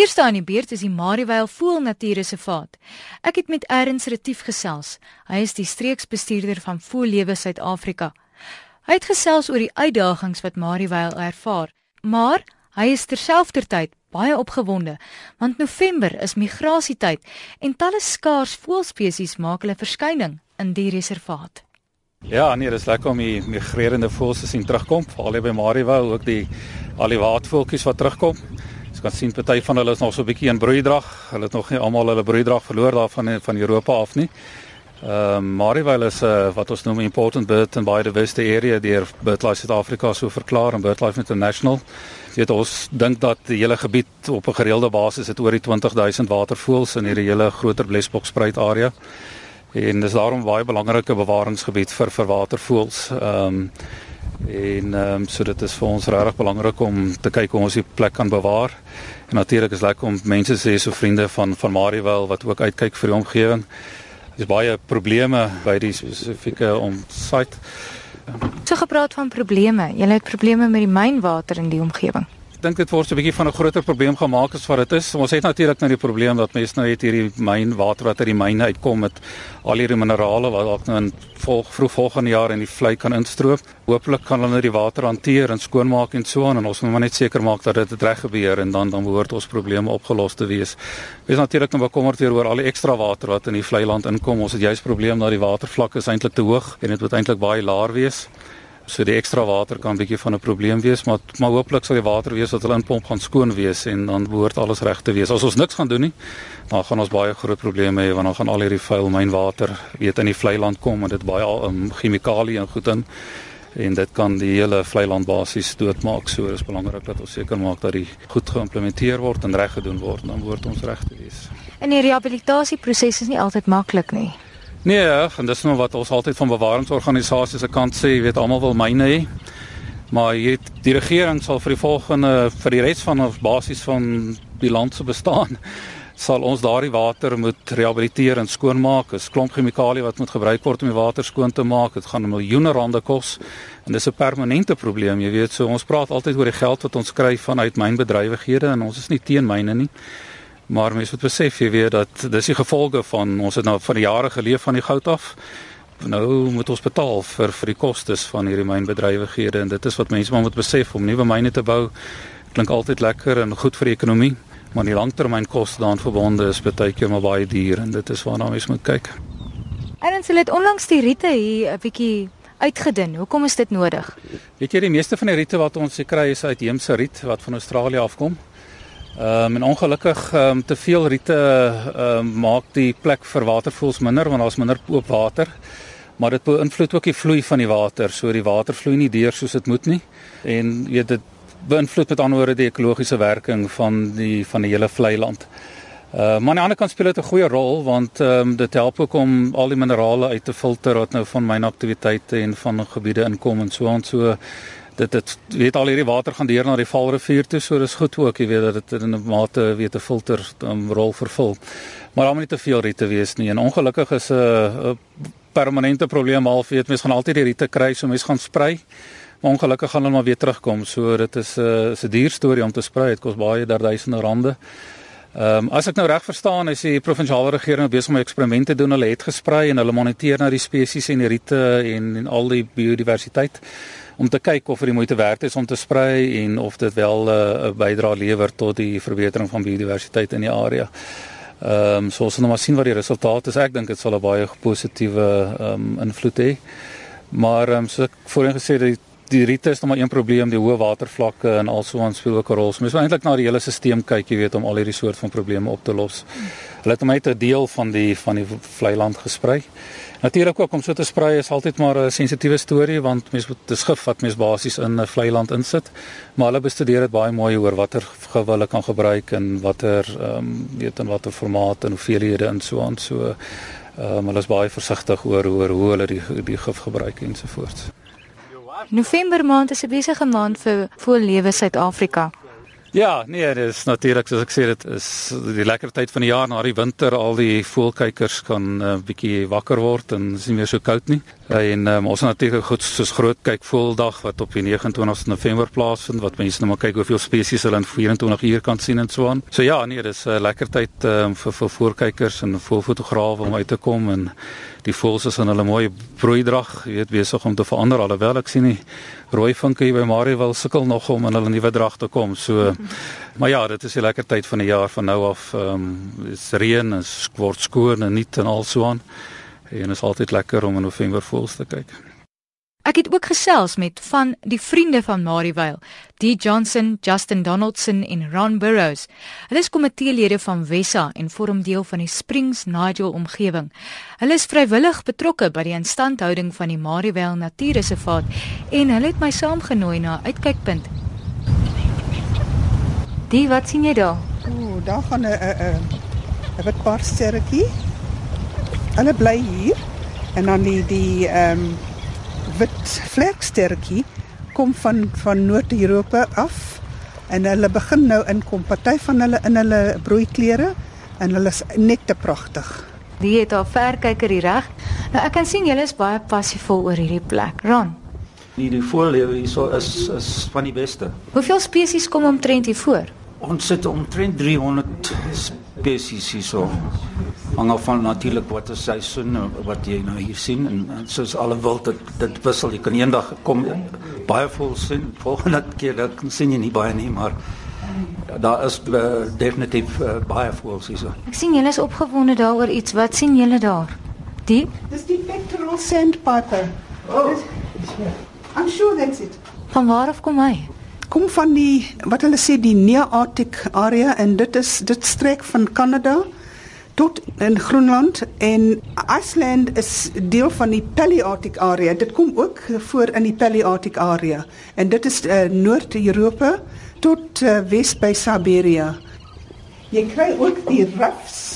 Eerste aan die beurt is die Marievale Voël Natuurreservaat. Ek het met Erns Retief gesels. Hy is die streeksbestuurder van Voëllewe Suid-Afrika. Hy het gesels oor die uitdagings wat Marievale ervaar, maar hy is terselfdertyd baie opgewonde want November is migrasietyd en talle skaars voëlspesies maak hulle verskyning in die reservaat. Ja, nee, dis lekker om die migrerende voëls te sien terugkom, veral by Marievale ook die al die waadvoeltjies wat terugkom. Jy kan sien party van hulle is nog so 'n bietjie in broeidrag. Hulle het nog nie almal hulle broeidrag verloor daarvan van Europa af nie. Ehm um, Marievale is 'n uh, eh, wat ons noem important bird and biodiversity area deur BirdLife South Africa so verklaar en BirdLife International. Jy weet ons dink dat die hele gebied op 'n gereelde basis het oor die 20000 watervoëls in hierdie hele groter Blesbokspruit area. En dis daarom baie belangrike bewaringsgebied vir vir watervoëls. Ehm um, En ehm um, so dit is vir ons regtig belangrik om te kyk hoe ons die plek kan bewaar. En natuurlik is lekker om mense hê so vriende van van Marievale wat ook uitkyk vir die omgewing. Daar's baie probleme by die spesifieke omsite. So gepraat van probleme. Jy het probleme met die mynwater in die omgewing dink dit word 'n bietjie van 'n groter probleem gemaak as wat dit is. Ons het natuurlik nou die probleem dat mense nou het hierdie myn water wat uit die myne uitkom met al hierdie minerale wat dalk nou in volg vroeg volgende jaar in die vlei kan instroop. Hooplik kan hulle nou die water hanteer en skoonmaak en so aan en ons moet maar net seker maak dat dit reg gebeur en dan dan behoort ons probleme opgelos te wees. Ons natuurlik nou bekommerd oor al die ekstra water wat in die vlei land inkom. Ons het juist probleem dat die watervlak is eintlik te hoog en dit moet eintlik baie laag wees. So die ekstra water kan 'n bietjie van 'n probleem wees, maar maar hooplik sal die water wees wat hulle inpomp gaan skoon wees en dan behoort alles reg te wees. As ons niks gaan doen nie, dan gaan ons baie groot probleme hê want dan gaan al hierdie vuil mynwater weet in die vlei land kom en dit baie um, chemikalie en goed in en dit kan die hele vlei land basies doodmaak. So dis belangrik dat ons seker maak dat die goed geïmplementeer word en reg gedoen word, dan behoort ons reg te wees. En die rehabilitasieproses is nie altyd maklik nie. Nee, en dis nou wat ons altyd van bewaringsorganisasies se kant sê, jy weet almal wil myne hê. Maar jy weet die regering sal vir die volgende vir die res van ons basies van die land se bestaan sal ons daardie water moet rehabiliteer en skoonmaak. Dis klomp chemikalie wat moet gebruik word om die water skoon te maak. Dit gaan miljoene rande kos en dis 'n permanente probleem. Jy weet, so ons praat altyd oor die geld wat ons kry vanuit mynbedrywighede en ons is nie teen myne nie. Maar mense moet besef jy weet dat dis die gevolge van ons het nou van die jare geleef van die goud af. Nou moet ons betaal vir vir die kostes van hierdie mynbedrywighede en dit is wat mense maar moet besef om nuwe myne te bou. Klink altyd lekker en goed vir die ekonomie, maar die langtermynkoste daaraan verbonde is baie keer maar baie duur en dit is waarna mense moet kyk. En ons het onlangs die riete hier 'n bietjie uitgedun. Hoekom is dit nodig? Weet jy die meeste van die riete wat ons kry is uit Heemse riet wat van Australië afkom. Ehm um, en ongelukkig ehm um, te veel riete ehm um, maak die plek vir watervoëls minder want daar's minder oop water. Maar dit beïnvloed ook die vloei van die water. So die water vloei nie deur soos dit moet nie. En weet dit beïnvloed met ander woorde die ekologiese werking van die van die hele vlei land. Uh maar aan die ander kant speel dit 'n goeie rol want ehm um, dit help ook om al die minerale uit te filter wat nou van myn aktiwiteite en van gebiede inkom en so aan so dit dit weet al hierdie water gaan deur na die Vaalrivier toe, so dis goed ook, jy weet dat dit in 'n mate weet 'n filter um, rol vervul. Maar daar moet nie te veel riete wees nie. En ongelukkig is 'n uh, permanente probleem al weet mense gaan altyd die riete kry, so mense gaan sprei. Maar ongelukkig gaan hulle maar weer terugkom. So dit is 'n uh, 'n duur storie om te sprei. Dit kos baie duisende rande. Ehm um, as ek nou reg verstaan, is die provinsiale regering besig om eksperimente te doen. Hulle het gesprei en hulle moniteer nou die spesies en die riete en en al die biodiversiteit om te kyk of dit moeite werd is om te sprei en of dit wel eh, 'n uh, bydrae lewer tot die verbetering van biodiversiteit in die area. Ehm um, so ons gaan nou maar sien wat die resultate is. Ek dink dit sal 'n baie positiewe ehm um, invloed hê. Maar ehm um, so ek voorheen gesê dat die, die riete is nog maar een probleem, die hoë watervlakke en alsoos speel ook 'n rol. So mens moet eintlik na die hele stelsel kyk, jy weet, om al hierdie soort van probleme op te los. Hulle het hom uit 'n deel van die van die vlei land gesprei. Natuurlik ook om so te sprei is altyd maar 'n sensitiewe storie want mens moet dis gif wat mens basies in 'n vlei land insit. Maar hulle bestudeer dit baie mooi oor watter gif hulle kan gebruik en watter ehm um, weet in watter formaat en hoeveelhede en so aan so. Ehm um, hulle is baie versigtig oor oor hoe hulle die die gif gebruik en so voort. November maand is 'n besige maand vir voëllewe Suid-Afrika. Ja, nee, dit is natuurlik soos ek sê dit is die lekker tyd van die jaar na die winter al die voelkykers kan 'n uh, bietjie wakker word en is nie meer so koud nie. En um, ons het natuurlik goed soos groot kykvoeldag wat op die 29 November plaasvind wat mense nou maar kyk hoeveel spesies hulle in 24 uur kan sien en so aan. So ja, nee, dis 'n uh, lekker tyd um, vir vir voelkykers en voelfotograwe om uit te kom en die voëls is in hulle mooi broeidrag, jy weet besig om te verander alhoewel ek sien nie rooi vinke hier by Marie wil sukkel nog om in hulle nuwe drag te kom. So maar ja, dit is 'n lekker tyd van die jaar van nou af. Ehm um, dis reën, is word skoon en nuut en al so aan. En is altyd lekker om in November voels te kyk. Ek het ook gesels met van die vriende van Marievale, D Johnson, Justin Donaldson en Ron Burrows. Hulle is komiteelede van Wessa en vorm deel van die Springs Nigel omgewing. Hulle is vrywillig betrokke by die instandhouding van die Marievale Natuurreservaat en hulle het my saamgenooi na uitkykpunt. D, wat sien jy daar? Ooh, daar gaan 'n 'n 'n wit paar sterretjie. Hulle bly hier en dan die die ehm um, wit vlekstertjie kom van van Noord-Europa af en hulle begin nou inkom. Party van hulle in hulle broeiklere en hulle is net te pragtig. Die het al verkyker hier reg. Nou ek kan sien julle is baie passievol oor hierdie plek. Ron. Die die voorlewe hierso is is van die beste. Hoeveel spesies kom omtrent hier voor? Ons sit omtrent 300 spesies hierso hang af van natuurlik wat is seisoen wat jy nou hier sien en, en soos alle wild dit dit wissel jy kan eendag kom baie vol sien volgende keer dan sien jy nie baie nie maar daar is uh, definitief uh, baie voels hier so ek sien julle is opgewonde daaroor iets wat sien julle daar? Die? Dis die pectoral sandpiper. Oh. I'm sure that's it. Van waar af kom hy kom van die wat hulle sê die Nearctic area en dit is dit strek van Kanada tot in Groenland en Iceland is deel van die Palearctic area. Dit kom ook voor in die Palearctic area en dit is uh, Noord-Europa tot uh, Wes by Siberia. Jy kry ook die ruffs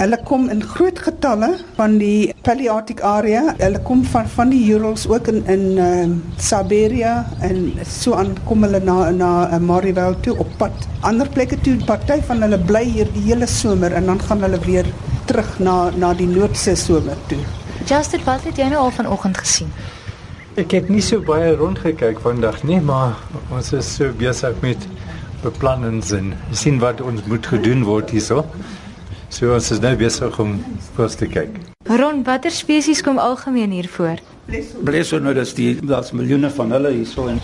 Hulle kom in groot getalle van die Palearctic area. Hulle kom van van die Urals ook in in uh, Siberia en so aan kom hulle na na uh, Marievale toe op pad. Ander plekke toe, party van hulle bly hier die hele somer en dan gaan hulle weer terug na na die Noordse somer toe. Justin, wat het jy nou al vanoggend gesien? Ek het nie so baie rondgekyk vandag nie, maar ons is so besig met beplannings en sien wat ons moet gedoen word hierso. So ons is nou besig om vas te kyk. Ron, watter spesies kom algemeen hier voor? Blesso nou dis die daar's miljoene van hulle hierso en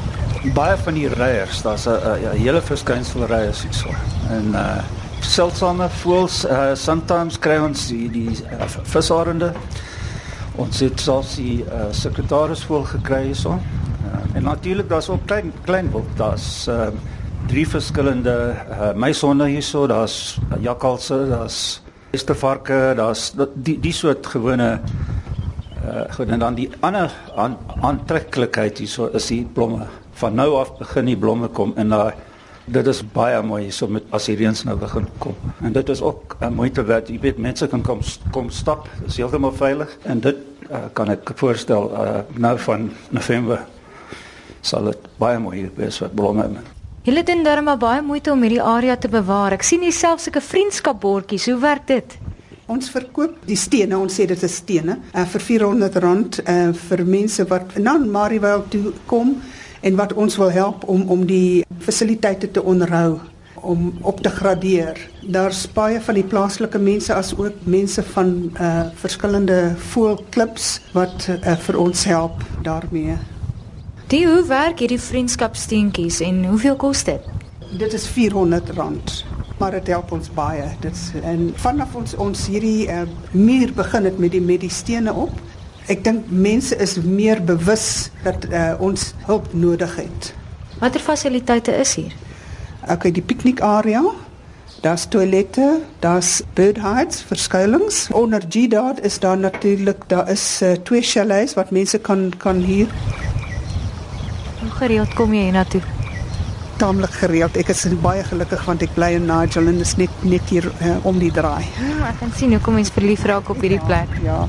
baie van die reiers, daar's 'n hele verskynsel reiers hierso. En uh seldsame voëls, uh sometimes kry ons die die uh, visarende. Ons het selfs die uh, sekretarisvoël gekry hierso. Uh, en natuurlik daar's ook klein klein wild, daar's uh drie verskillende uh, meisonde hierso, daar's jakkalse, daar's estervarke, daar's die die soort gewone uh goed en dan die ander aan, aantreklikheid hierso is die blomme. Van nou af begin die blomme kom en daai dit is baie mooi hierso met as die reëns nou begin kom. En dit is ook 'n uh, moeite werd. Jy weet mense kan kom kom stap, is heeltemal veilig en dit uh, kan ek voorstel uh nou van November sal dit baie mooi wees wat blomme met. Julle doen darem baie moeite om hierdie area te bewaar. Ek sien hier selfs sulke vriendskapbordjies. Hoe werk dit? Ons verkoop die stene, ons sê dit is stene, uh, vir R400 uh, vir mense wat na Marievale toe kom en wat ons wil help om om die fasiliteite te onderhou om op te gradeer. Daar's baie van die plaaslike mense as ook mense van uh verskillende voelklubs wat uh, vir ons help daarmee. Die hoe werk hierdie vriendskapsteentjies en hoeveel kos dit? Dit is R400, maar dit help ons baie. Dit en vanaf ons ons hierdie uh, muur begin het met die met die stene op. Ek dink mense is meer bewus dat uh, ons hulp nodig het. Watter fasiliteite is hier? Okay, die piknikarea. Daar's toilette, daar's bird hides, verskuilings. Onder G-Dot is daar natuurlik, daar is uh, twee chalets wat mense kan kan huur gereeld kom jy hiernatoe? Taamlik gereeld. Ek is baie gelukkig want ek bly in Nigel en is net net hier uh, om die draai. Ja, ek kan sien hoe kom mens verlief raak op hierdie ja, plek. Ja.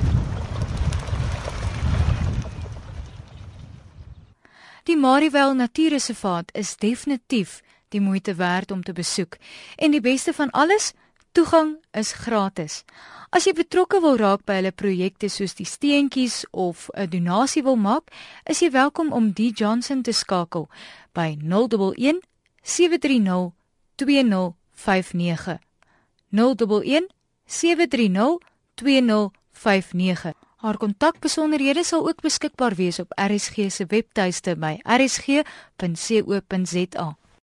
Die Marievale Natuurreservaat is definitief die moeite werd om te besoek. En die beste van alles, toegang is gratis. As jy betrokke wil raak by hulle projekte soos die steentjies of 'n donasie wil maak, is jy welkom om die Johnson te skakel by 011 730 2059. 011 730 2059. Haar kontakbesonderhede sal ook beskikbaar wees op RSG se webtuiste by rsg.co.za.